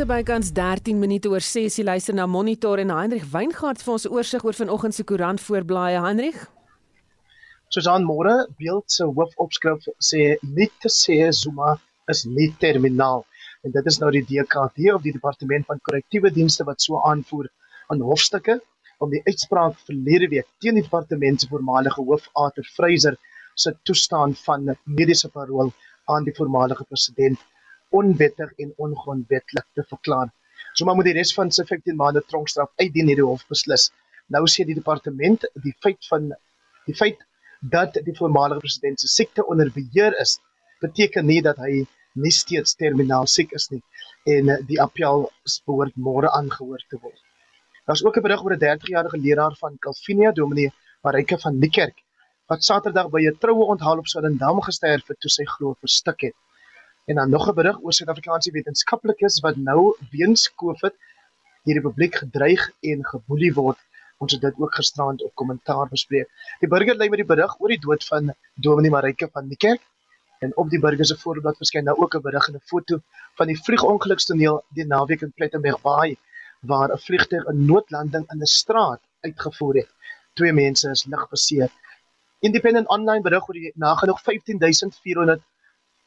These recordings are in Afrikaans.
so bykans 13 minute oor 6 jy luister na Monitor en Heinrich Weingart vir ons oorsig oor vanoggend se koerant voorblaaie Heinrich. Susan Moore beeld se hoofopskrif sê nie te sê Zuma is nie terminaal en dit is nou die DKD of die departement van korrektiewe dienste wat so aanvoer aan hofstukke om die uitspraak verlede week teen die departement se voormalige hoof Arthur Fraser se toestaan van mediese parol aan die voormalige president onwettig en ongrondwettig te verklaar. So maar moet die res van sy 15 maande tronkstraf uitdien hierdie hof beslis. Nou sê die departement die feit van die feit dat die voormalige president se siekte onder beheer is, beteken nie dat hy nie steeds terminaal siek is nie en die appel behoort môre aangehoor te word. Daar's ook 'n berig oor 'n 30-jarige leraar van Calvinia, Dominee Marike van Niekerk, wat Saterdag by 'n troue onthaal op Swellendam gesterf het toe sy glo verstik het. En dan nog 'n berig oor Suid-Afrikaanse wetenskaplikes wat nou weens COVID die republiek gedreig en geboelie word. Ons het dit ook gisterand op kommentaar bespreek. Die burger lê met die berig oor die dood van Dominee Marike van die kerk en op die burger se voorblad verskyn nou ook 'n berig en 'n foto van die vliegongelukstoneel die naweek in Plettenberg Bay waar 'n vliegtuig 'n noodlanding in 'n straat uitgevoer het. Twee mense is lig beseer. Independent online berig oor die nagenoeg 15400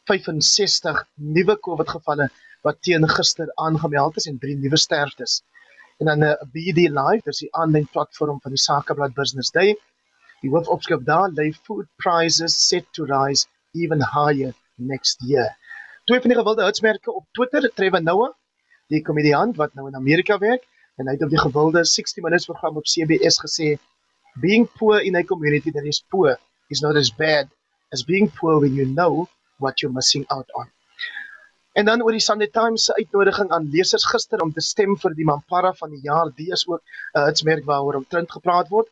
65 nuwe COVID gevalle wat teen gister aangemeld is en drie nuwe sterftes. En dan 'n uh, eh, BD Live, dis die aanlyn platform van die Sakeblad Business Day. Die hoofopskrif daar lê food prices set to rise even higher next year. Twee van die gewilde hitsmerke op Twitter, Trevor Noah, die komediant wat nou in Amerika werk, en hy het op die gewilde 60 Minutes program op CBS gesê, being poor in a community that is poor is not as bad as being poor when you know what you're missing out on. En dan oor die Sunday Times se uitnodiging aan lesers gister om te stem vir die Mampara van die jaar, die is ook 'n uh, hitsmerk waaroor omtrent gepraat word.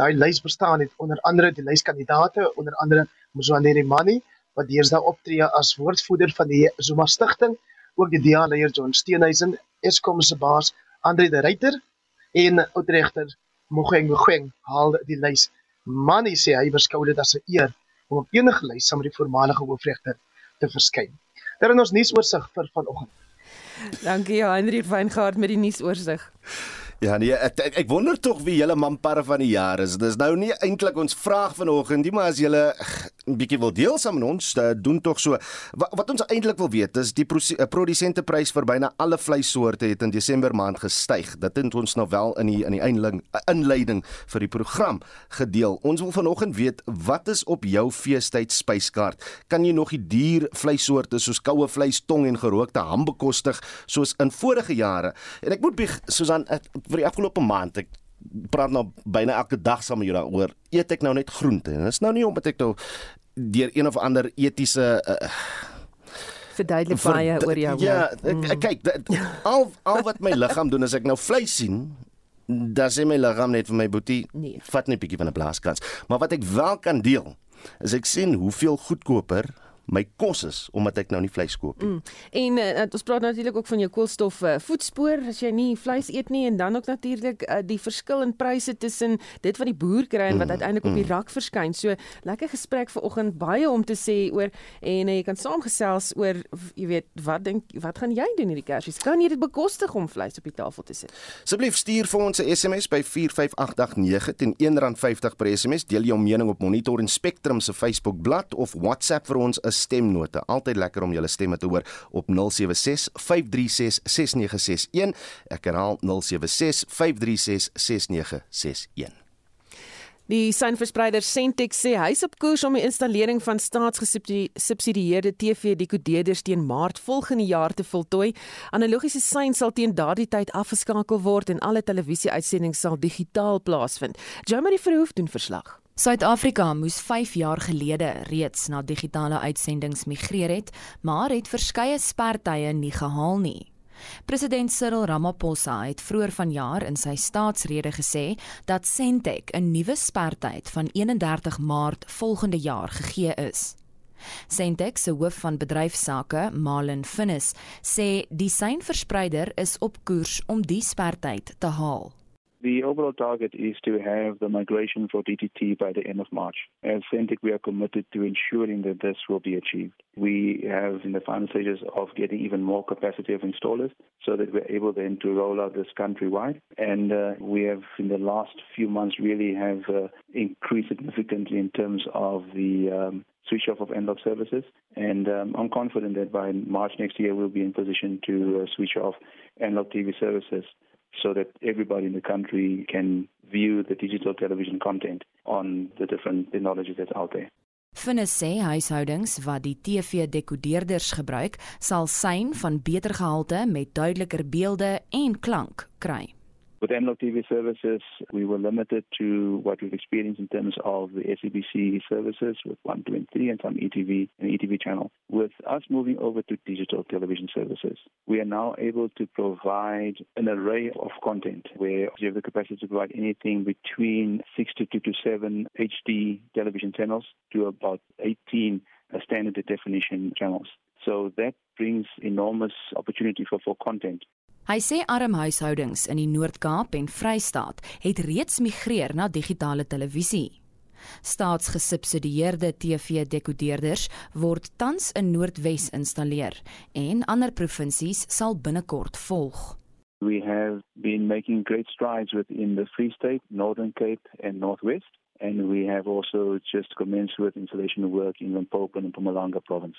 Daai lys bestaan uit onder andere die lyskandidaate, onder andere Mzwaneli Mani wat deesdae optree as woordvoerder van die Zuma Stichting, ook die DA leier John Steenhuisen, Eskom se baas Andre de Ruyter en oudregter Mogeng Mogeng haal die lys. Mani sê hy beskou dit as 'n eer om op enige lys saam met die voormalige hoofregter te verskyn. Dit is ons nuusoorsig vir vanoggend. Dankie Heinrich Weingart met die nuusoorsig. Ja nee, ek, ek, ek wonder tog wie julle mampare van die jaar is. Dis nou nie eintlik ons vraag vanoggend nie, maar as julle 'n bietjie wil deel saam met ons, da, doen tog so. Wat, wat ons eintlik wil weet is die eh, produsenteprys vir byna alle vleissoorte het in Desember maand gestyg. Dit het ons nou wel in die in die inleiding inleiding vir die program gedeel. Ons wil vanoggend weet wat is op jou feestyd spyskaart? Kan jy nog die duur vleissoorte soos koue vleis, tong en gerookte ham bekostig soos in vorige jare? En ek moet soos aan vir die afgelope maand ek praat nou byna elke dag saam met jou daaroor eet ek nou net groente en dit is nou nie omdat ek nou deur een of ander etiese uh, verduidelik baie oor jou ja ek, mm. kyk dat, al al wat my liggaam doen as ek nou vleis sien dan sê my liggaam net vir my boetie nee. vat net 'n bietjie van 'n blaaskans maar wat ek wel kan deel is ek sien hoeveel goedkoper my kos is omdat ek nou nie vleis koop nie. Mm. En uh, ons praat natuurlik ook van jou koolstof uh, voetspoor as jy nie vleis eet nie en dan ook natuurlik uh, die verskil in pryse tussen dit wat die boer kry en wat mm. uiteindelik mm. op die mm. rak verskyn. So lekker gesprek vanoggend baie om te sê oor en uh, jy kan saamgesels oor jy weet wat dink wat gaan jy doen hierdie Kersfees? Kan jy dit bekostig om vleis op die tafel te sit? Asseblief stuur vir ons 'n SMS by 45889 teen R1.50 per SMS. Deel jou mening op Monitor en Spectrum se Facebook bladsy of WhatsApp vir ons 'n stemnote. Altyd lekker om julle stemme te hoor op 076 536 6961. Ek herhaal 076 536 6961. Die synverspreider Sentex sê hy's op koers om die installering van staatsgesubsidieerde TV-dekoders teen Maart volgende jaar te voltooi. Analogiese sein sal teen daardie tyd afgeskakel word en alle televisie-uitsendings sal digitaal plaasvind. Jamie Verhoef doen verslag. Suid-Afrika moes 5 jaar gelede reeds na digitale uitsendings migreer het, maar het verskeie spertye nie gehaal nie. President Cyril Ramaphosa het vroeër vanjaar in sy staatsrede gesê dat Sentech 'n nuwe spertyd van 31 Maart volgende jaar gegee is. Sentech se hoof van bedryfsake, Malin Finnis, sê die seinverspreider is op koers om die spertyd te haal. The overall target is to have the migration for DTT by the end of March. As we are committed to ensuring that this will be achieved. We have in the final stages of getting even more capacity of installers so that we're able then to roll out this countrywide. And uh, we have in the last few months really have uh, increased significantly in terms of the um, switch off of end-of services. And um, I'm confident that by March next year, we'll be in position to uh, switch off end-of TV services so that everybody in the country can view the digital television content on the different technologies that's out there. Finnes sê huishoudings wat die TV-dekodeerders gebruik, sal sein van beter gehalte met duideliker beelde en klank kry. With analog TV services, we were limited to what we've experienced in terms of the SABC services with 1, 2, and 3 and some ETV and ETV channel. With us moving over to digital television services, we are now able to provide an array of content where you have the capacity to provide anything between 62 to 7 HD television channels to about 18 uh, standard definition channels. So that brings enormous opportunity for, for content. Hy sê arm huishoudings in die Noord-Kaap en Vrystaat het reeds migreer na digitale televisie. Staatsgesubsidieerde TV-dekodeerders word tans in Noordwes installeer en ander provinsies sal binnekort volg. We have been making great strides within the Free State, Northern Cape and Northwest and we have also just commenced with installation work in Limpopo and Mpumalanga province.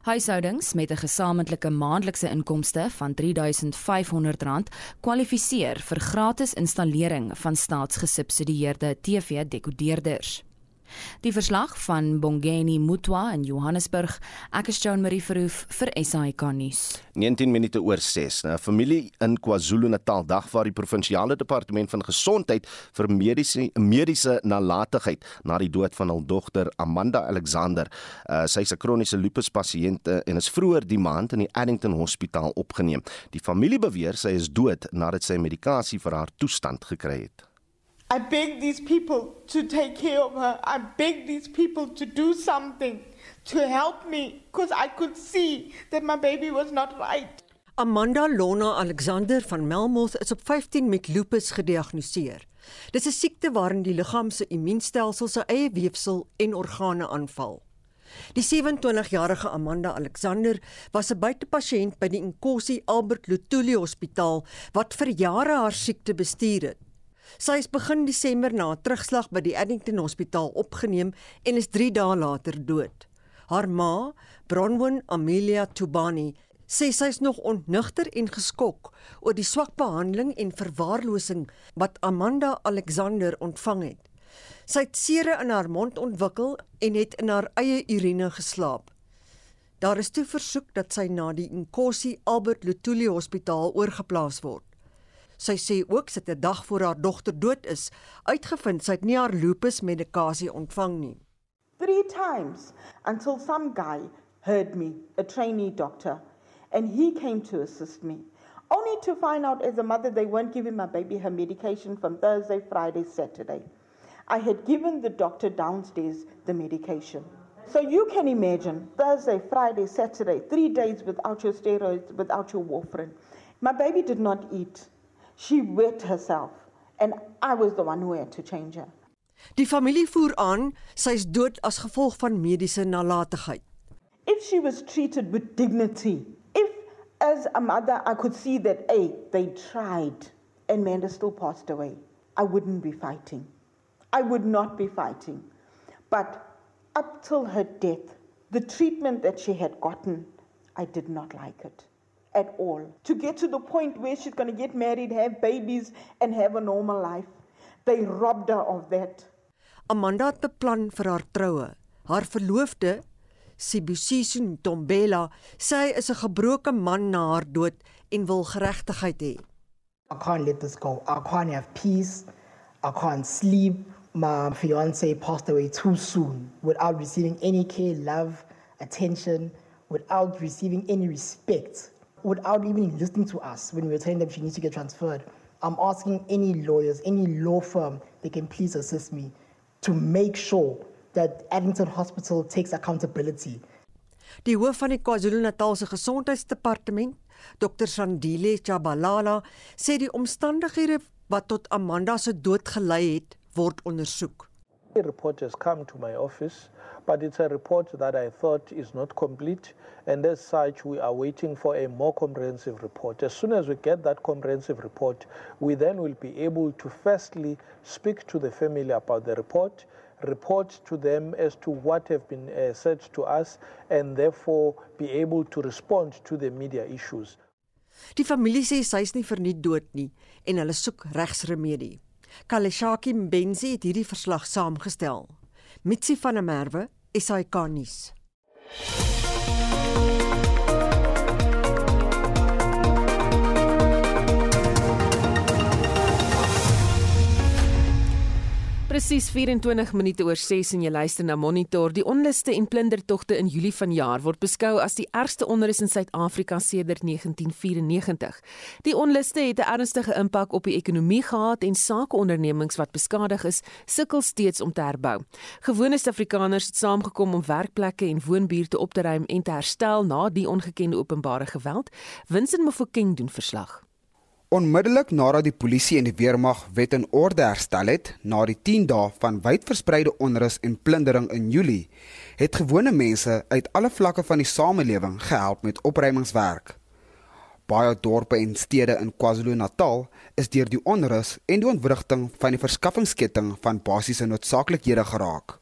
Huishoudings met 'n gesamentlike maandelikse inkomste van R3500 kwalifiseer vir gratis installering van staatsgesubsidieerde TV-dekodeerders. Die verslag van Bongeni Mutwa in Johannesburg. Ek is Joan Marie Verhoef vir SAK nuus. 19 minute oor 6. 'n Familie in KwaZulu-Natal dagvaar die provinsiale departement van gesondheid vir mediese mediese nalatigheid na die dood van hul dogter Amanda Alexander. Uh, sy is 'n kroniese lupus pasiënt en is vroeër die maand in die Addington Hospitaal opgeneem. Die familie beweer sy is dood nadat sy medikasie vir haar toestand gekry het. I beg these people to take care of her. I beg these people to do something to help me because I could see that my baby was not right. Amanda Lona Alexander van Melmoth is op 15 met lupus gediagnoseer. Dis 'n siekte waarin die liggaam se immuunstelsel se eie weefsel en organe aanval. Die 27-jarige Amanda Alexander was 'n buitepasiënt by die Nkosi Albert Luthuli Hospitaal wat vir jare haar siekte bestuur het. Sy is begin Desember na 'n terugslag by die Addington Hospitaal opgeneem en is 3 dae later dood. Haar ma, Bronwyn Amelia Tubani, sê sy is nog onnugter en geskok oor die swak behandeling en verwaarlosing wat Amanda Alexander ontvang het. Sy het sere in haar mond ontwikkel en het in haar eie urine geslaap. Daar is toe versoek dat sy na die Nkosi Albert Luthuli Hospitaal oorgeplaas word. Sy sê ook sy het 'n dag voor haar dogter dood is, uitgevind sy het nie haar lupus medikasie ontvang nie. 3 times until some guy heard me, a trainee doctor, and he came to assist me. Only to find out as a mother they weren't giving my baby her medication from Thursday, Friday, Saturday. I had given the doctor downstairs the medication. So you can imagine Thursday, Friday, Saturday, 3 days without your steroids, without your warfarin. My baby did not eat. She wet herself and I was the one who had to change her. Die familie voer aan sy is dood as gevolg van mediese nalatigheid. If she was treated with dignity, if as a mother I could see that a they tried and Manda still passed away, I wouldn't be fighting. I would not be fighting. But up till her death, the treatment that she had gotten, I did not like it. At all. To get to the point where she's going to get married, have babies, and have a normal life. They robbed her of that. Amanda het beplan vir haar troue. Haar verloofde, Sibusiso Ntombela, sê hy is 'n gebroke man na haar dood en wil geregtigheid hê. I can't let this go. I can't have peace. I can't sleep. My fiance passed away too soon without receiving any care, love, attention, without receiving any respect without even listening to us when we were telling them she needs to get transferred. I'm asking any lawyers, any law firm, they can please assist me to make sure that Addington Hospital takes accountability. Die hoof van die KwaZulu-Natal se gesondheidsdepartement, Dr. Sandile Chabalala, sê die omstandighede wat tot Amanda se dood gelei het, word ondersoek. A report has come to my office, but it's a report that I thought is not complete, and as such, we are waiting for a more comprehensive report. As soon as we get that comprehensive report, we then will be able to firstly speak to the family about the report, report to them as to what have been uh, said to us, and therefore be able to respond to the media issues. Die familie sê sy is nie verniet dood nie en hulle soek regsremedie. Kaleshaki Mbenzi het hierdie verslag saamgestel. Mitsi van der Merwe, SAK nuus. Presies 24 minute oor 6 en jy luister na Monitor. Die onluste en plundertogte in Julie vanjaar word beskou as die ergste onrus in Suid-Afrika sedert 1994. Die onluste het 'n ernstige impak op die ekonomie gehad en sakeondernemings wat beskadig is, sukkel steeds om te herbou. Gewone Suid-Afrikaners het saamgekom om werkplekke en woonbuurte op te ruim en te herstel na die ongekende openbare geweld. Vincent Mofokeng doen verslag. Onmiddellik nadat die polisie en die weermag wet en orde herstel het na die 10 dae van wydverspreide onrus en plundering in Julie, het gewone mense uit alle vlakke van die samelewing gehelp met opruimingswerk. Baie dorpe en stede in KwaZulu-Natal is deur die onrus en die ontwrigting van die verskaffingsketting van basiese noodsaaklikhede geraak.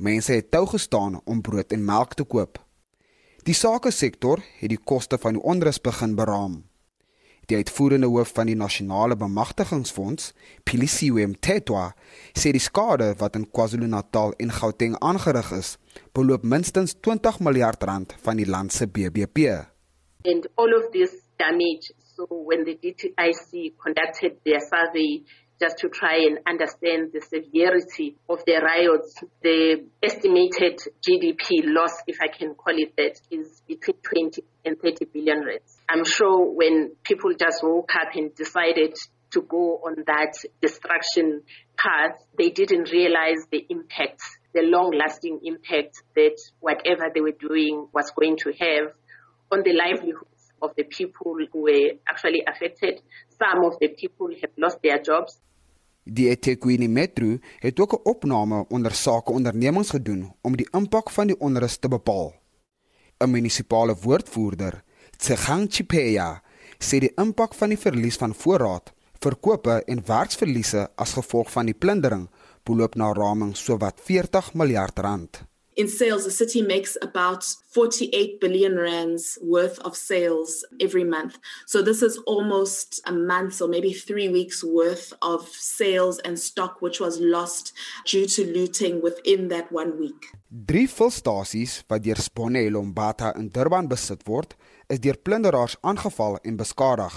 Mense het tou gestaan om brood en melk te koop. Die sake sektor het die koste van die onrus begin beraam. Die uitvoerende hoof van die Nasionale Bemagtigingsfonds, Pilisiwe Mthethwa, sê die skade wat in KwaZulu-Natal en Gauteng aangerig is, beloop minstens 20 miljard rand van die land se BBP. And all of this damage, so when the DTIC conducted their survey just to try and understand the severity of the riots. The estimated GDP loss, if I can call it that, is between 20 and 30 billion rands. I'm sure when people just woke up and decided to go on that destruction path, they didn't realize the impact, the long lasting impact that whatever they were doing was going to have on the livelihoods of the people who were actually affected. Some of the people have lost their jobs. Die eThekwini Metro het ook 'n opname onder sake ondernemings gedoen om die impak van die onrus te bepaal. 'n Munisipale woordvoerder, Tsegang Chipeya, sê die impak van die verlies van voorraad, verkope en werksverliese as gevolg van die plundering beloop na raming sowat 40 miljard rand. In sales, the city makes about 48 billion rands worth of sales every month. So this is almost a month or maybe three weeks worth of sales and stock which was lost due to looting within that one week. Drie volstasies wat deur Sponne Lombata in Durban besit word, is deur plunderaars aangeval en beskadig.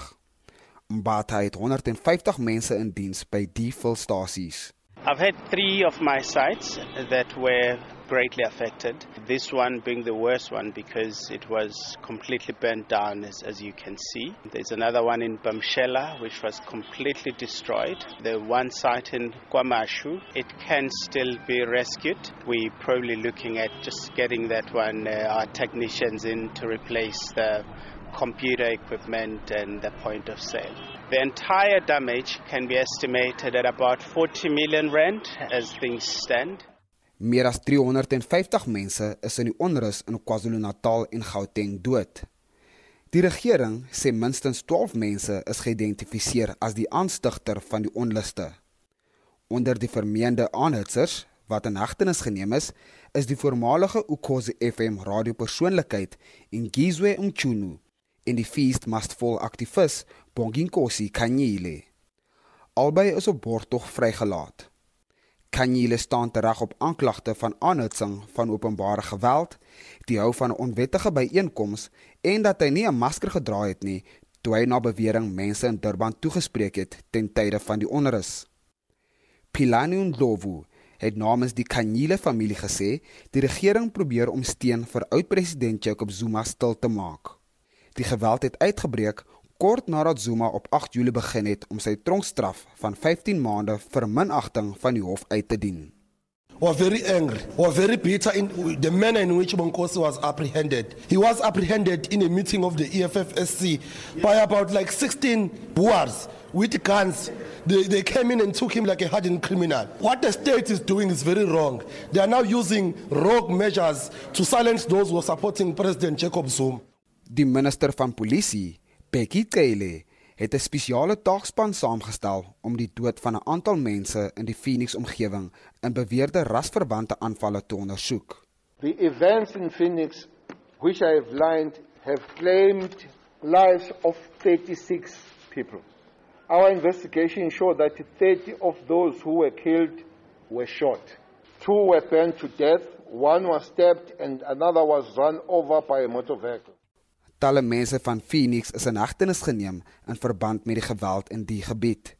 Mbata het 150 mense in diens by die volstasies. I've had 3 of my sites that were greatly affected. This one being the worst one because it was completely burnt down, as, as you can see. There's another one in Bamshela, which was completely destroyed. The one site in Kwamashu, it can still be rescued. We're probably looking at just getting that one, uh, our technicians in to replace the computer equipment and the point of sale. The entire damage can be estimated at about 40 million rand as things stand. Meer as 350 mense is in die onrus in KwaZulu-Natal en Gauteng dood. Die regering sê minstens 12 mense is geïdentifiseer as die aanstigter van die onluste. Onder die vermeende aanhitsers wat in hegtenis geneem is, is die voormalige Ukhozi FM radiopersoonlikheid Ngizwe Mchunu en die Feast Must Fall aktivis Bonginkosi Kanyile. Albei is op borgtog vrygelaat. Kanyile staan tereg op aanklagte van aanhitsing van openbare geweld, die hou van 'n onwettige byeenkoms en dat hy nie 'n masker gedra het nie toe hy na bewering mense in Durban toegespreek het ten tye van die onrus. Pilani Ndlovu het namens die Kanyile familie gesê die regering probeer om steun vir oud-president Jacob Zuma stil te maak. Die geweld het uitgebreek kort nadat Zuma op 8 Julie begin het om sy tronkstraf van 15 maande vir minagting van die hof uit te dien. were very angry, were very bitter in the manner in which Bonkosi was apprehended. He was apprehended in a meeting of the EFFSC by about like 16 boers with guns. They, they came in and took him like a hardened criminal. What the state is doing is very wrong. They are now using rogue measures to silence those who are supporting President Jacob Zuma. Die minister van polisie, Becky Cele, het 'n spesiale taakspan saamgestel om die dood van 'n aantal mense in die Phoenix omgewing in beweerde rasverwante aanvalle te ondersoek. The events in Phoenix which I have lined have claimed lives of 36 people. Our investigation showed that 30 of those who were killed were shot. Two were burned to death, one was stabbed and another was run over by a motor vehicle. Talle mense van Phoenix is in hegtenis geneem in verband met die geweld in die gebied.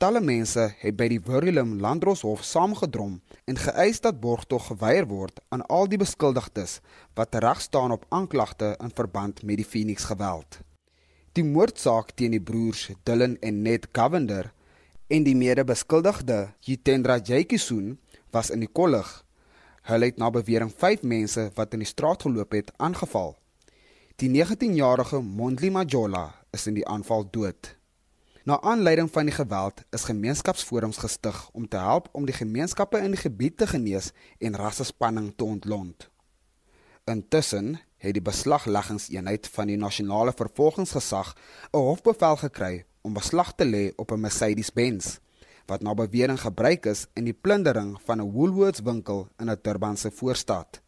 Talle mense het by die Willem Landroshof saamgedrom en geëis dat borgtog geweier word aan al die beskuldigdes wat reg staan op aanklagte in verband met die Phoenix geweld. Die moordsaak teen die broers Dylan en Ned Cavender en die mede-beskuldigde Jitendra Jaykisoon was in die kollig. Hulle het na bewering 5 mense wat in die straat geloop het aangeval. Die 19-jarige Mondli Majola is in die aanval dood. Na aanleiding van die geweld is gemeenskapsforums gestig om te help om die gemeenskappe in die gebied te genees en rassespanning te ontlont. Intussen het die beslagleggingseenheid van die nasionale vervolgingsgesag 'n hofbevel gekry om beslag te lê op 'n Mercedes-Benz wat na bewering gebruik is in die plundering van 'n Woolworths winkel in 'n Durbanse voorstad.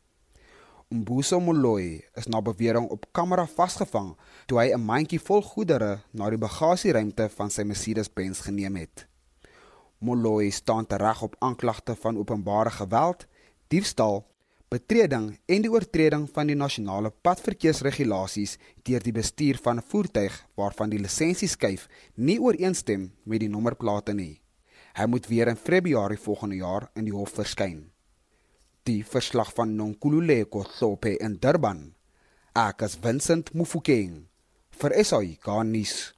Mbuso Moloi is na bewering op kamera vasgevang toe hy 'n mandjie vol goedere na die bagasieruimte van sy Mercedes-Benz geneem het. Moloi staan tereg op aanklagte van openbare geweld, diefstal, betreding en die oortreding van die nasionale padverkeersregulasies deur die bestuur van 'n voertuig waarvan die lisensieskyf nie ooreenstem met die nommerplate nie. Hy moet weer in Februarie volgende jaar in die hof verskyn die verslag van Nonkululeko Thope in Durban. Ek is Vincent Mufokeng vir SAI Garnis.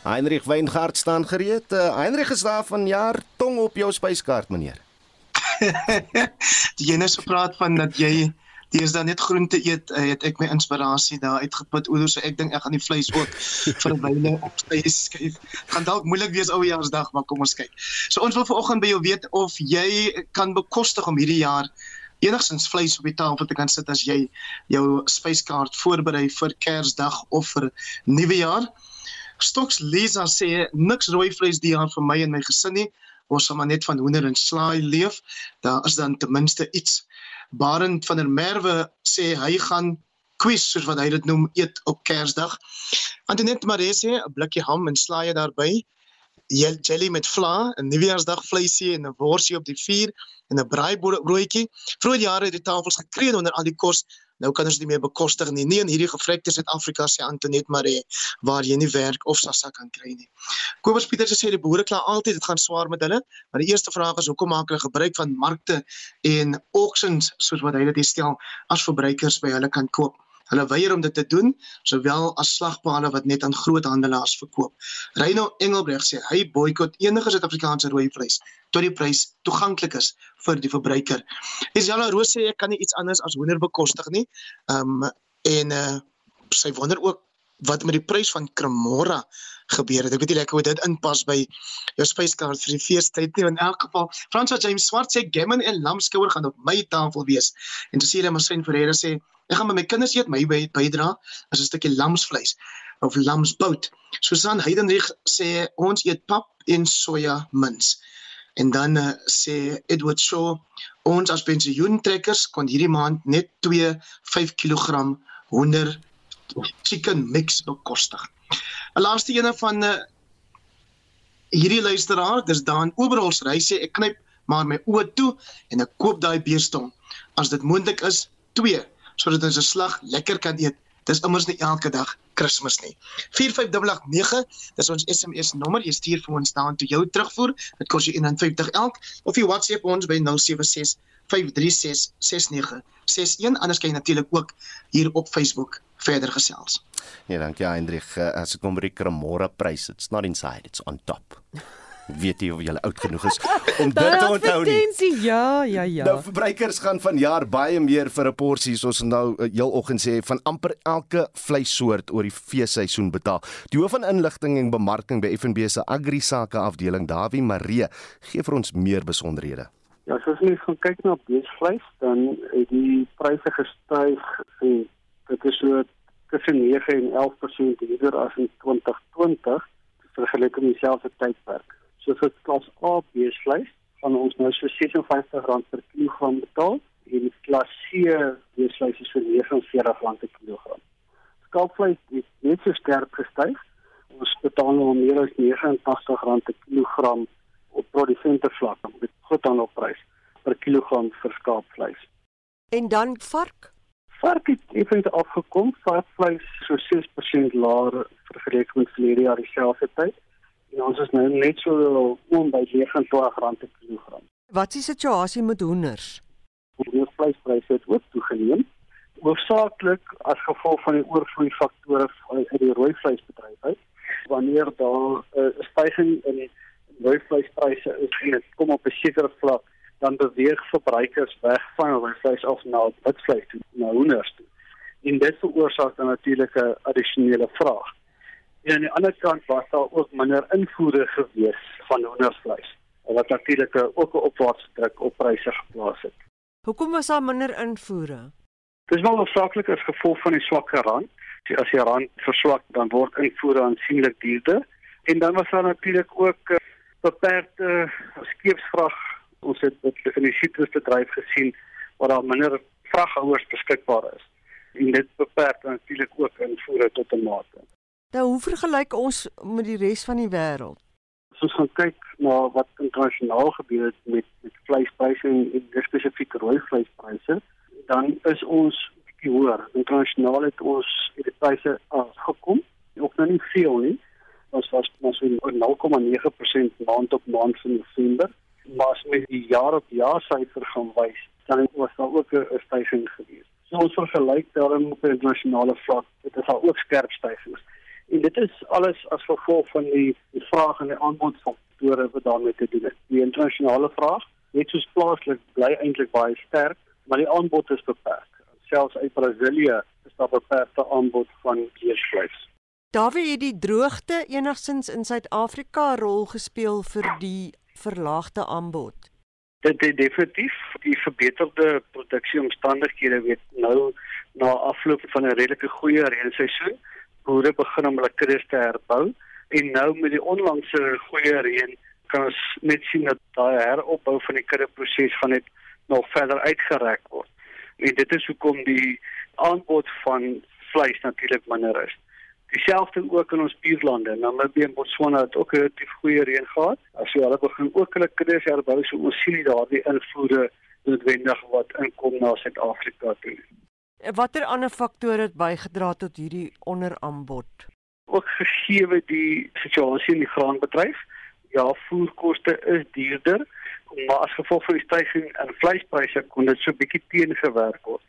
Heinrich Weingart staan gereed. Uh, Heinrich is daar van jaar tong op jou spyskaart, meneer. die ene so praat van dat jy Dis dan net groente eet, uh, het ek my inspirasie daar uitgeput. Oor so ek dink ek gaan die vleis ook vir 'n wyle op sy skuif. Gaan dalk moeilik wees oujaarsdag, maar kom ons kyk. So ons wil vanoggend by jou weet of jy kan bekostig om hierdie jaar enigstens vleis op die tafel te kan sit as jy jou spyskaart voorberei vir Kersdag of vir Nuwejaar. Stoks Lisa sê niks rooi vleis die jaar vir my en my gesin nie. Ons sal maar net van hoender en slaai leef. Daar is dan ten minste iets Barend van der Merwe sê hy gaan quiz soos wat hy dit noem eet op Kersdag. Antoinette Maree sê 'n blikkie ham en slaaië daarbey. Jelly met vla, 'n nuwejaarsdag vleisie en 'n worsie op die vuur en 'n braaibroodjie. Vroeger jare het die tafels gekreun onder al die kos Nou kan ons nie meer bekostig nie. Nie in hierdie gevrekte Suid-Afrika sê Antonet Maree waar jy nie werk of sassa kan kry nie. Kobus Pieterse sê die boere kla altyd dit gaan swaar met hulle, maar die eerste vraag is hoekom maak hulle gebruik van markte en auctions soos wat hy dit stel as verbruikers by hulle kan koop? Hulle weier om dit te doen, sowel as slagpale wat net aan groothandelaars verkoop. Reino Engelbreg sê hy boikot enige Suid-Afrikaanse rooi vleis tot die prys toeganklik is vir die verbruiker. Isabella Roos sê ek kan nie iets anders as hoender bekostig nie. Ehm um, en uh, sy wonder ook wat met die prys van Cremora gebeur het. Ek weet nie lekker hoe dit inpas by jou spyskaart vir die feestyd nie. In elk geval, Francois James Swart sê gammon en lamskouer gaan op my tafel wees. En te sê hulle maar sien hulle sê Ek gaan met my kinders eet my bydra as 'n stukkie lamsvleis of lamsbout. Susan Heidenrich sê ons eet pap en soja mins. En dan uh, sê Edward Shaw ons as pensioentrekkers kon hierdie maand net 2 5 kg honder chicken mix bekostig. 'n Laaste ene van uh, hierdie luisteraar, dis daan Oberholz ry sê ek knyp maar my oë toe en ek koop daai beestong as dit moontlik is 2 sodat ons 'n slag lekker kan eet. Dis immers nie elke dag Kersfees nie. 45889, dis ons SMS nommer. Jy stuur vir ons daan toe jou terugvoer. Dit kos jou 1.50 elk of jy WhatsApp ons by 076 5366961 anders kan jy natuurlik ook hier op Facebook verder gesels. Nee, dankie Hendrik. As ek kom by die Kremora prys, it's not inside, it's on top. Weet jy of jy oud genoeg is om dit te onthou nie. Advertensie, ja, ja, ja. Nou verbruikers gaan vanjaar baie meer vir 'n porsie soos nou uh, heel oggend sê van amper elke vleissoort oor die feesseisoen betaal. Die hoof van inligting en bemarking by FNB se Agri Sake afdeling, Dawie Maree, gee vir ons meer besonderhede. Ja, as ons net gaan kyk na beesvleis, dan het die pryse gestyg en dit is so tussen 9 en 11% eerder as in 2020 vergelyk met dieselfde tydperk. So vir klas A beesvleis gaan ons nou so R56 per kilogram betaal en klas C beesvleis is vir R49 per kilogram. Skaapvleis het net so sterk gestyg. Ons betaal nou meer as R89 per kilogram op produsente vlak met groot aanloopprys per kilogram vir skaapvleis. En dan vark? Vark het effens afgekom, varkvleis so 6% laer vergeleke met verlede jaar dieselfde tyd. En ons is nou net so om by R29 per kilogram. Wat is die situasie met hoenders? Die vleispryse het ook toegeneem, hoofsaaklik as gevolg van die oorvloei faktore uit die rooi vleisbedryf uit. Wanneer daar 'n uh, stygings in rooi vleispryse is en dit kom op 'n sekere vlak, dan beweeg verbruikers weg van rooi vleis af na witvleis toe, na hoenders toe. En dit veroorsaak dan natuurlik 'n addisionele vraag. En aan die ander kant was daar ook minder invoere gewees van hoendersvleis, wat natuurlik ook 'n opwaartse druk op pryse geplaas het. Hoekom was daar minder invoere? Dis wel hoofsaaklik as gevolg van die swakker rand. As die rand verswak, dan word invoere aansienlik duurder. En dan was daar natuurlik ook beperkte skeepsvrag. Ons het dit in die sitrusbedryf gesien waar daar minder vraghouers beskikbaar is. En dit beperk natuurlik ook invoere tot 'n mate. Nou hoe vergelyk ons met die res van die wêreld? As ons gaan kyk na wat internasionaal gebeur het met met vleispryse en, en spesifiek rooi vleispryse, dan is ons bietjie hoër. Internasionaal het ons die pryse afgekom, ook nou nie veel nie. Ons was ons so 0,9% maand op maand in November, maar as mens die jaar op jaar syfer gaan wys, dan was daar ook 'n stygings gewees. So ons vergelyk daarom op internasionale vlak, dit is al ook skerp stygings. En dit is alles as gevolg van die, die vraag en die aanbod faktore wat daarmee te doen het. Die internasionale vraag, net soos plaaslik, bly eintlik baie sterk, maar die aanbod is beperk. Selfs uit Brasilië is daar beperkte aanbod van vleisvleis. Dawie het die droogte enigstens in Suid-Afrika 'n rol gespeel vir die verlaagde aanbod. Dit het definitief die verbeterde produksieomstandighede weet nou na afloop van 'n redelike goeie reënseisoen boere begin om hulle kuddes te herbou en nou met die onlangse goeie reën kan ons net sien dat daai heropbou van die kuddeproses gaan net nog verder uitgerek word. En dit is hoekom die aanbod van vleis natuurlik minder is. Dieselfde ook in ons buurlande, Namibië en Botswana het ook relatief goeie reën gehad. As jy hulle begin ook hulle kuddes herbou, so ons sien nie daardie invoere noodwendig wat inkom na Suid-Afrika toe. Watter ander faktore het bygedra tot hierdie onderaanbod? Ook gegee die situasie in die graanbedryf, ja, voerkoste is duurder, maar as gevolg van die stygings in vleispryse kon dit so bietjie teengewerk word.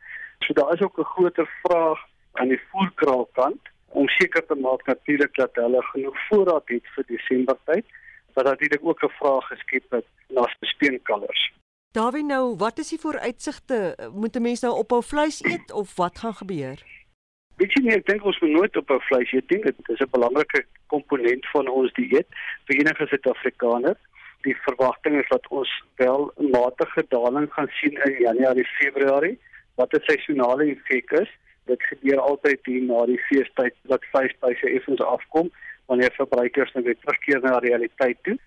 So daar is ook 'n groter vraag aan die voerkraalkant om seker te maak natuurlik dat hulle genoeg voorraad het vir Desember tyd, wat natuurlik ook 'n vraag geskep het na speenkalvers. Dawie nou, wat is die vooruitsigte? Moet 'n mens nou ophou vleis eet of wat gaan gebeur? Weet jy nie, ek dink ons moet nooit ophou vleis eet nie. Dit is 'n belangrike komponent van ons dieet vir enige Suid-Afrikaner. Die verwagting is dat ons wel 'n matige daling gaan sien in Januarie, Februarie, wat 'n seisonale effek is. Dit gebeur altyd hier na die feestyd dat vleispryse effens afkom wanneer verbruikers nou weer terugkeer na realiteit toe.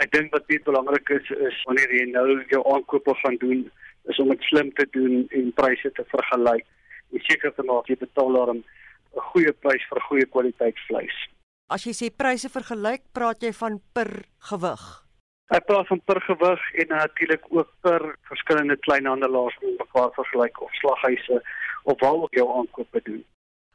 Ek dink wat baie belangrik is is wanneer jy nou jou aankope gaan doen, is om dit slim te doen en pryse te vergelyk. En seker te maak jy betaal daarom 'n goeie prys vir goeie kwaliteit vleis. As jy sê pryse vergelyk, praat jy van per gewig. Ek praat van per gewig en natuurlik ook per verskillende kleinhandelaars wat mekaar vergelyk of slaghuise of waar ook jou aankope doen.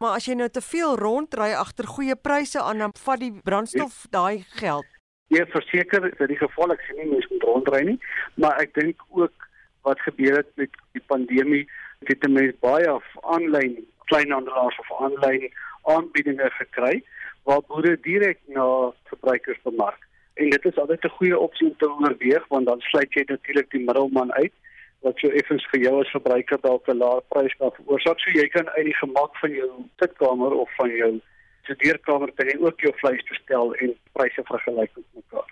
Maar as jy nou te veel rondry agter goeie pryse aan, dan vat die brandstof daai geld. Ja, verseker, dit is geval ek sien nie mense moet rondry nie, maar ek dink ook wat gebeur het met die pandemie, het die mense baie af aanlyn kleinhandelaars of aanlyn aanbiedinge gekry waar boere direk na verbruikers bemark. En dit is altyd 'n goeie opsie om te oorweeg want dan sluit jy natuurlik die middelman uit wat so effens vir jou as verbruiker dalk 'n laer prys kan veroorsaak. So jy kan uit die gemak van jou sitkamer of van jou studeerkamer kan jy ook jou vleis bestel en pryse vergelyk met mekaar.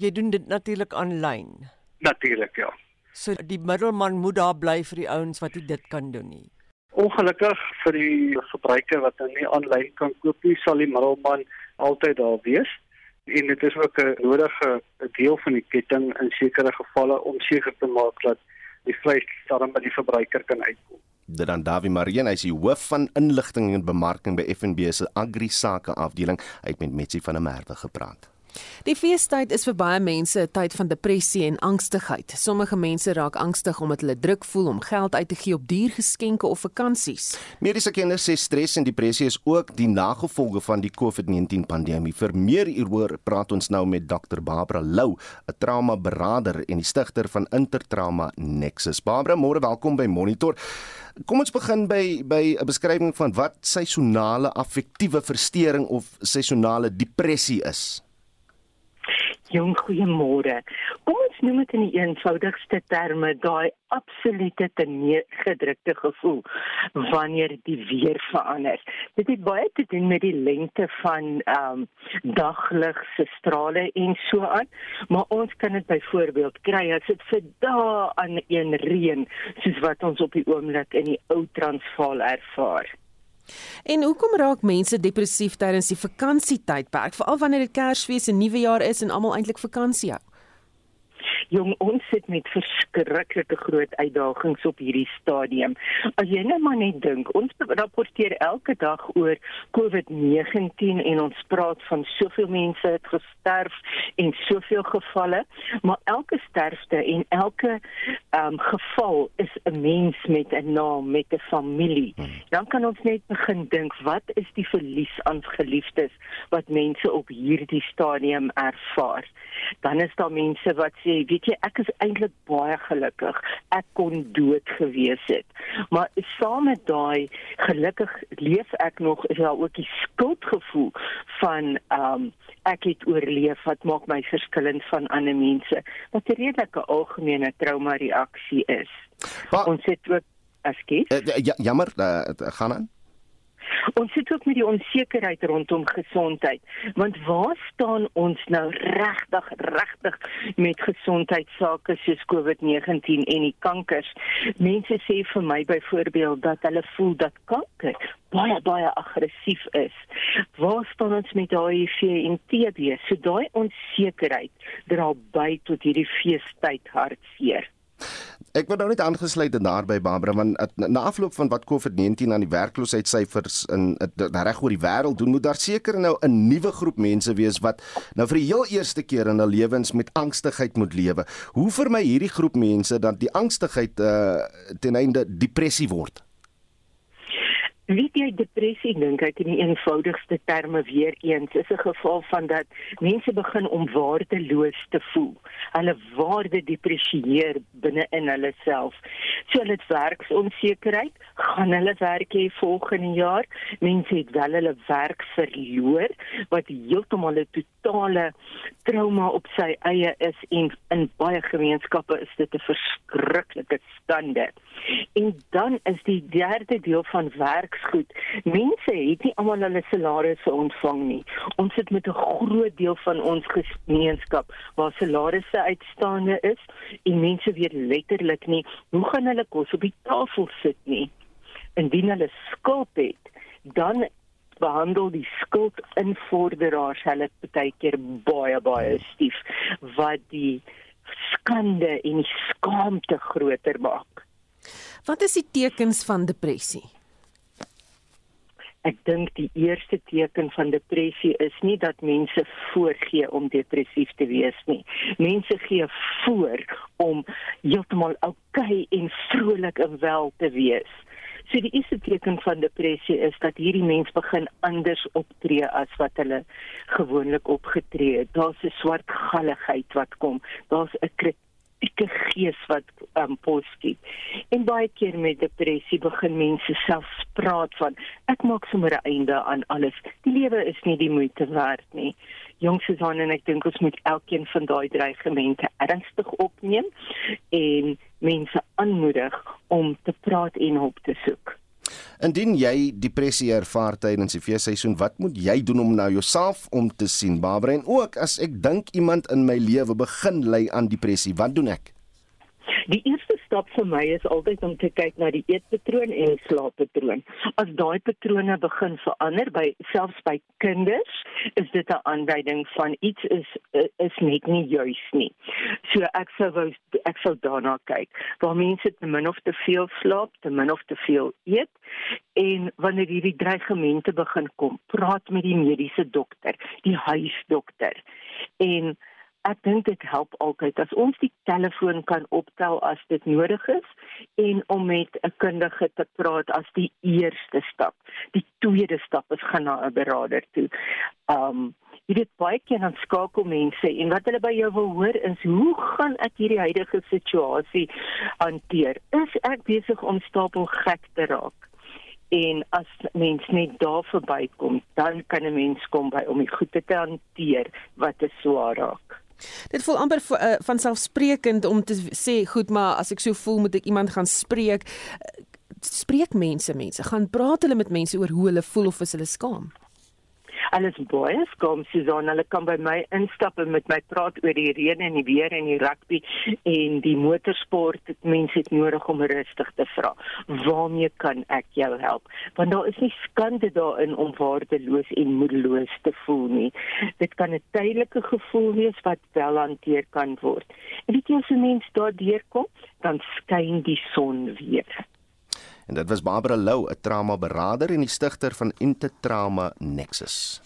Jy doen dit natuurlik aanlyn. Natuurlik ja. So die middelman moet daar bly vir die ouens wat dit kan doen nie. Ongelukkig vir die verbruiker wat nou nie aanlyn kan koop nie, sal die middelman altyd daar wees en dit is ook 'n nodige deel van die ketting in sekere gevalle om seker te maak dat die vleis dan by die verbruiker kan uitkom. Dit dan Davie Marien, hy is die hoof van inligting en bemarking by FNB se Agri Sake afdeling. Hy het met Metsi van der Merwe gepraat. Die feestyd is vir baie mense 'n tyd van depressie en angstigheid. Sommige mense raak angstig omdat hulle druk voel om geld uit te gee op duur geskenke of vakansies. Mediese kenners sê stres en depressie is ook die nagevolge van die COVID-19 pandemie. Vir meer hieroor praat ons nou met Dr. Barbara Lou, 'n trauma-beraader en die stigter van Intertrauma Nexus. Barbara, môre welkom by Monitor. Kom ons begin by by 'n beskrywing van wat seisonale affektiewe verstoring of seisonale depressie is. Jong, goeiemôre. Kom ons noem dit in die eenvoudigste terme, daai absolute teneergedrukte gevoel wanneer die weer verander. Dit het baie te doen met die lengte van ehm um, daglig se strale en so aan, maar ons kan dit byvoorbeeld kry as dit vir dae aan een reën, soos wat ons op die oomblik in die ou Transvaal ervaar. En hoekom raak mense depressief tydens die vakansietydperk, veral wanneer dit Kersfees en Nuwejaar is en almal eintlik vakansie hou? Jong, ons sit met verskriklike groot uitdagings op hierdie stadium. As jy net maar net dink, ons rapporteer elke dag oor COVID-19 en ons praat van soveel mense het gesterf en soveel gevalle, maar elke sterfte en elke ehm um, geval is 'n mens met 'n naam, met 'n familie. Dan kan ons net begin dink, wat is die verlies aan geliefdes wat mense op hierdie stadium ervaar? Dan is daar mense wat sê, weet jy ek is eintlik baie gelukkig. Ek kon dood gewees het. Maar saam met daai gelukkig leef ek nog is daar ook die skuldgevoel van um, ek het oorleef wat maak my verskillend van ander mense. Wat 'n redelike algemene trauma reaksie is. Ba ons het ook askies uh, ja, jammer uh, gaan aan Ons sit ook met die onsekerheid rondom gesondheid, want waar staan ons nou regtig regtig met gesondheidsake soos COVID-19 en die kankers? Mense sê vir my byvoorbeeld dat hulle voel dat kanker baie baie aggressief is. Waar staan ons met HIV en TB? So daai onsekerheid dra by tot hierdie feestyd hartseer. Ek word nou net aangesluit daarby Barbara want na afloop van wat COVID-19 aan die werkloosheidssyfers in reg oor die wêreld doen moet daar seker nou 'n nuwe groep mense wees wat nou vir die heel eerste keer in hul lewens met angstigheid moet lewe. Hoe vermy hierdie groep mense dat die angstigheid uh, ten einde depressie word? Wie jy depressie dink ek in die eenvoudigste terme weer eens is 'n geval van dat mense begin om waardeloos te voel. Hulle waarde depresieer binne in hulle self. So hulle het werksonsekerheid, gaan hulle werk hê volgende jaar. Mense het wel hulle werk verloor wat heeltemal 'n totale trauma op sy eie is en in baie gemeenskappe is dit 'n verskriklike stande. En dan is die derde deel van werksgoed. Mense het nie almal hulle salarisse ontvang nie. Ons sit met 'n groot deel van ons gemeenskap waar salarisse uitstaande is en mense weet letterlik nie hoe gaan hulle kos op die tafel sit nie. Indien hulle skuld het, dan behandel die skuld invorderaars hulle baie keer baie baie stief wat die skande en die skaamte groter maak. Wat is die tekens van depressie? Ek dink die eerste teken van depressie is nie dat mense voorgee om depressief te wees nie. Mense gee voor om heeltemal oukei en vrolik en wel te wees. So die eerste teken van depressie is dat hierdie mens begin anders optree as wat hulle gewoonlik opgetree het. Daar's 'n swart galligheid wat kom. Daar's 'n kritieke gees wat um, positief. En baie keer met depressie begin mense self praat van ek maak sommer 'n einde aan alles. Die lewe is nie die moeite werd nie. Jong Susan en ek dink ons moet elkeen van daai dreigemente ernstig opneem en mense aanmoedig om te praat en hulp te soek. Indien jy depressie ervaar tydens die feesseisoen, wat moet jy doen om nou jouself om te sien, Barbara? En ook as ek dink iemand in my lewe begin ly aan depressie, wat doen ek? Die eerste stap vir my is altyd om te kyk na die eetpatroon en slaappatroon. As daai patrone begin verander by selfs by kinders, is dit 'n aanduiding van iets is is net nie juis nie. So ek sou wou ek sou daarna kyk. Waar mense te min of te veel slaap, te min of te veel eet en wanneer hierdie dreigemente begin kom, praat met die mediese dokter, die huisdokter. En ek dink dit help altyd as ons die telefoon kan optel as dit nodig is en om met 'n kundige te praat as die eerste stap. Die tweede stap is gaan na 'n beraader toe. Um jy weet baie keer dan skakel mense en wat hulle by jou wil hoor is hoe gaan ek hierdie huidige situasie hanteer? Is ek besig om stapel gek te raak? en as mens net daar verbykom dan kan 'n mens kom by om die goede te hanteer wat te swaar raak. Dit voel amper uh, van selfsprekend om te sê, goed, maar as ek so voel, moet ek iemand gaan spreek. Uh, spreek mense mense, gaan praat hulle met mense oor hoe hulle voel of is hulle skaam? Alles baie skaam Susan hulle kan by my instap en met my praat oor die reën en die weer en die rugby en die motorsport. Dit mense het nodig om rustig te vra. Waarmee kan ek jou help? Want daar is nie skande daarin om waardeloos en moedeloos te voel nie. Dit kan 'n tydelike gevoel wees wat wel hanteer kan word. En weet jy as 'n mens daardeur kom dan skyn die son weer En dit was Barbara Lou, 'n trauma-beraader en die stigter van Intertrauma Nexus.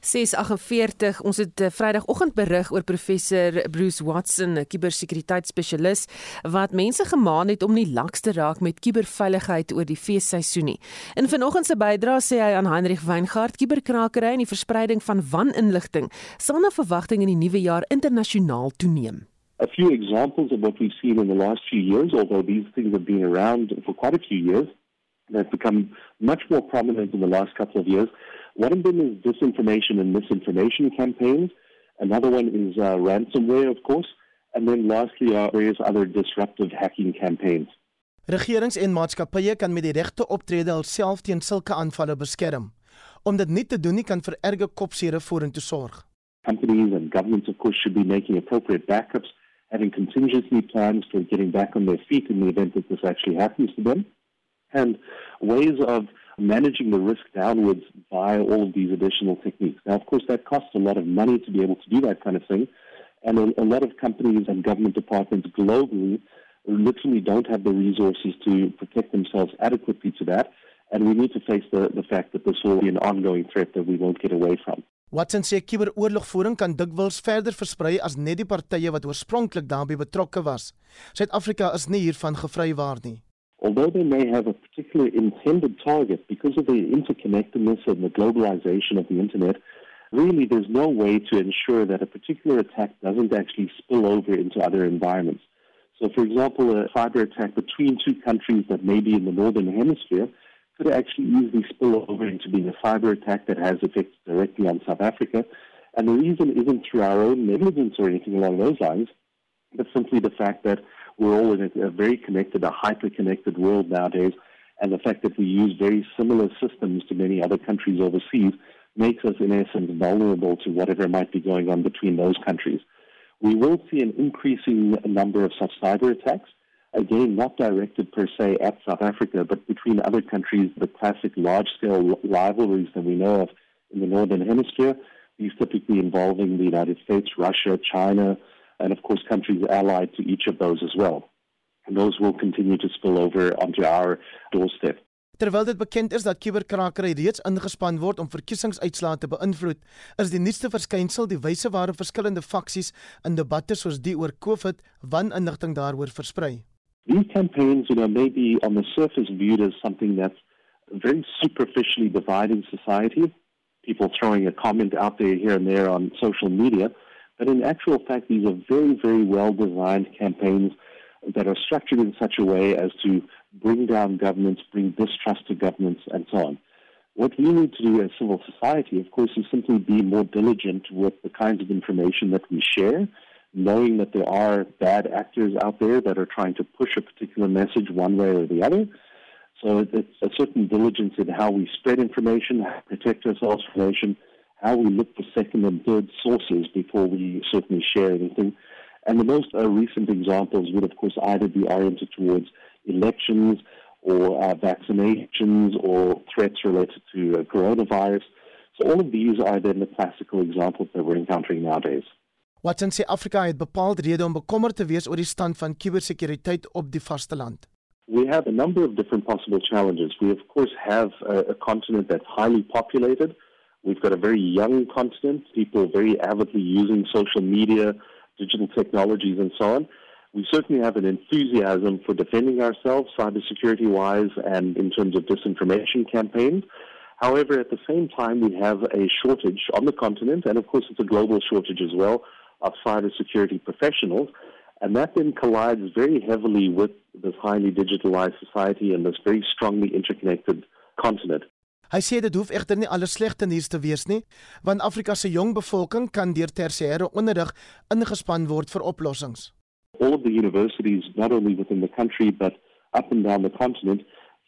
648 ons het uh, Vrydagoggend berig oor professor Bruce Watson 'n kubersekuriteitsspesialis wat mense gemaan het om nie laks te raak met kuberveiligheid oor die feesseisoen nie. In vanoggend se bydrae sê hy aan Heinrich Weingart kuberkrakery en die verspreiding van waninligting sal na verwagting in die nuwe jaar internasionaal toeneem. A few examples of what we've seen in the last few years, although these things have been around for quite a few years. They've become much more prominent in the last couple of years. One of them is disinformation and misinformation campaigns. Another one is uh, ransomware, of course. And then lastly are various other disruptive hacking campaigns. Regerings en maatskappye kan met die regte optrede alself teen sulke aanvalle beskerm. Om dit nie te doen nie kan vir erge kopseere vorentoe sorg. Companies and governments of course should be making appropriate backups having contingency plans for getting back on their feet in the event that this actually happens to them, and ways of managing the risk downwards via all of these additional techniques. Now, of course, that costs a lot of money to be able to do that kind of thing, and a, a lot of companies and government departments globally literally don't have the resources to protect themselves adequately to that, and we need to face the, the fact that this will be an ongoing threat that we won't get away from. Watson sê kuberoorlogvoering kan dikwels verder versprei as net die partye wat oorspronklik daarbey betrokke was. Suid-Afrika is nie hiervan gevrywaar nie. Although they may have a particular intended target because of the interconnectedness and the globalization of the internet, really there's no way to ensure that a particular attack doesn't actually spill over into other environments. So for example, a cyber attack between two countries that may be in the northern hemisphere could actually easily spill over into being a cyber attack that has effects directly on South Africa. And the reason isn't through our own negligence or anything along those lines, but simply the fact that we're all in a, very connected, a hyper-connected world nowadays, and the fact that we use very similar systems to many other countries overseas makes us, in essence, vulnerable to whatever might be going on between those countries. We will see an increasing number of such cyber attacks, again, not directed per se at South Africa, but between other countries, the classic large scale rivalries that we know of in the Northern Hemisphere, these typically involving the United States, Russia, China, and of course countries allied to each of those as well. And those will continue to spill over onto our doorstep. Terwyl dit bekend is dat kuberkrakery reeds ingespan word om verkiesingsuitslae te beïnvloed, is die nuutste verskynsel die wyse waarop verskillende faksies in debatte soos die oor COVID waninligting daaroor versprei. These campaigns, you know, may be on the surface viewed as something that's very superficially dividing society, people throwing a comment out there here and there on social media, but in actual fact, these are very, very well designed campaigns that are structured in such a way as to bring down governments, bring distrust to governments, and so on. What we need to do as civil society, of course, is simply be more diligent with the kinds of information that we share, knowing that there are bad actors out there that are trying to push a particular message one way or the other. So it's a certain diligence in how we spread information, how we protect ourselves from information, how we look for second and third sources before we certainly share anything. And the most uh, recent examples would, of course, either be oriented towards elections or uh, vaccinations or threats related to uh, coronavirus. So all of these are then the classical examples that we're encountering nowadays. Watson sê Afrika het bepaald rede om bekommerd te wees oor die stand van kubersekuriteit op die vasteland. We have a number of different possible challenges. We of course have a, a continent that's highly populated. We've got a very young continent, people very avidly using social media, digital technologies and so on. We certainly have an enthusiasm for defending ourselves cybersecurity wise and in terms of disinformation campaigns. However, at the same time, we have a shortage on the continent, and of course, it's a global shortage as well, of cybersecurity professionals. And that then collides very heavily with this highly digitalized society and this very strongly interconnected continent. Hy sê dit hoef egter nie alles slegte nuus te wees nie, want Afrika se jong bevolking kan deur tersiêre onderrig ingespan word vir oplossings. all of the universities, not only within the country but up and down the continent,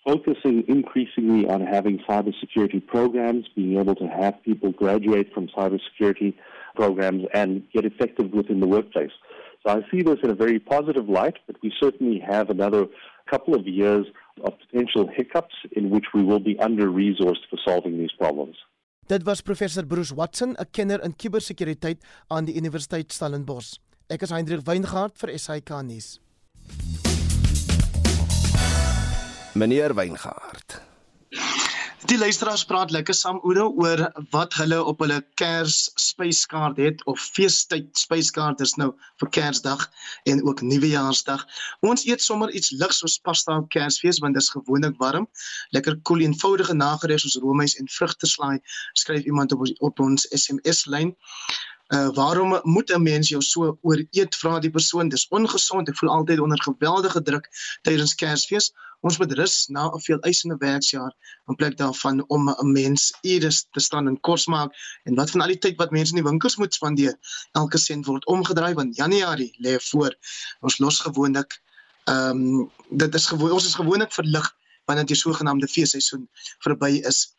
focusing increasingly on having cybersecurity programs, being able to have people graduate from cybersecurity programs and get effective within the workplace. So I see this in a very positive light, but we certainly have another couple of years of potential hiccups in which we will be under resourced for solving these problems. Dit was professor Bruce Watson, 'n kenner in kubersekuriteit aan die Universiteit Stellenbosch. Ek is Hendrik Weingart vir SAK nuus. Meneer Weingart. Die luisteraars praat lekker saam Oudo oor wat hulle op hulle Kers spyskaart het of feestyd spyskaart is nou vir Kersdag en ook Nuwejaarsdag. Ons eet sommer iets ligs soos pasta op Kersfees want dit is gewoonlik warm. Lekker koel eenvoudige nagereg soos roomys en vrugteslaai skryf iemand op ons op ons SMS lyn. Uh waarom moet 'n mens jou so ooreet vra die persoon dis ongesond ek voel altyd onder geweldige druk tydens Kersfees ons moet rus na 'n veel eisende werksjaar in plek daarvan om 'n mens eers te staan en kos maak en wat van al die tyd wat mense in die winkels moet spandeer elke sent word omgedraai want Januarie lê voor ons los gewoonlik ehm um, dit is gewoon ons is gewoonlik verlig wanneer die sogenaamde feesseisoen verby is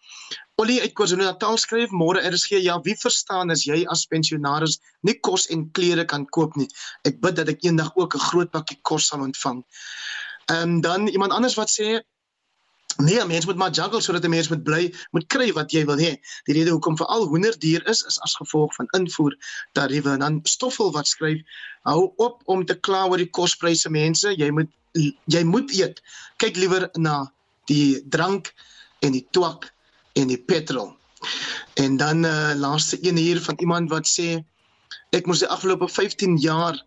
Olie uit KwaZulu-Natal skryf môre RSG ja wie verstaan as jy as pensionaris nie kos en klere kan koop nie. Ek bid dat ek eendag ook 'n groot pakkie kos sal ontvang. Ehm um, dan iemand anders wat sê nee, mens moet maar juggle sodat 'n mens moet bly, moet kry wat jy wil hê. Die rede hoekom veral hoender duur is is as gevolg van invoer tariewe en dan stoffel wat skryf hou op om te kla oor die kospryse mense, jy moet jy moet eet. Kyk liewer na die drank en die twak en die petrol. En dan uh laaste een hier van iemand wat sê ek moes die afgelope 15 jaar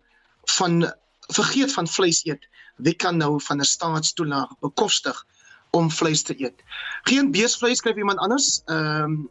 van vergeet van vleis eet. Wie kan nou van 'n staatstoelaag bekostig om vleis te eet? Geen beesvleis skryf iemand anders. Ehm um,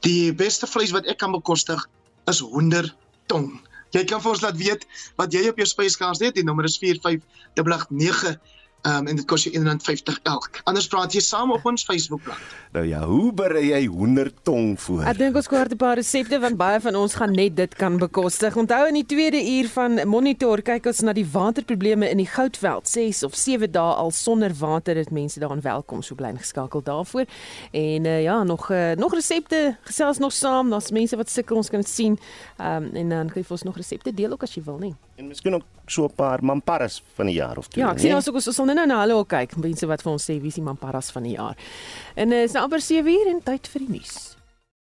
die beste vleis wat ek kan bekostig is hoendertong. Jy kan vir ons laat weet wat jy op jou spyskaart het. Die nommer is 4589 Um, en dit kos jou R1.50 elk. Anders praat jy saam op ons Facebookblad. Nou ja, hoe berei jy hoendertong voor? Ek dink ons kort 'n paar resepte want baie van ons gaan net dit kan bekostig. Onthou in die tweede uur van Monitor kyk ons na die waterprobleme in die Goudveld. 6 of 7 dae al sonder water, dit mense daarin welkom, so bly geskakel daarvoor. En uh, ja, nog uh, nog resepte gesels nog saam. Daar's mense wat sukkel, ons kan dit sien. Ehm um, en dan kan jy vir ons nog resepte deel ook as jy wil, nie. En miskien ook so 'n paar mamparas van die jaar of twee. Ja, ek sien ons ook ons sal nou nou hulle ook kyk, mense wat vir ons sê wie is die mamparas van die jaar. En uh, is nou amper 7 uur en tyd vir die nuus.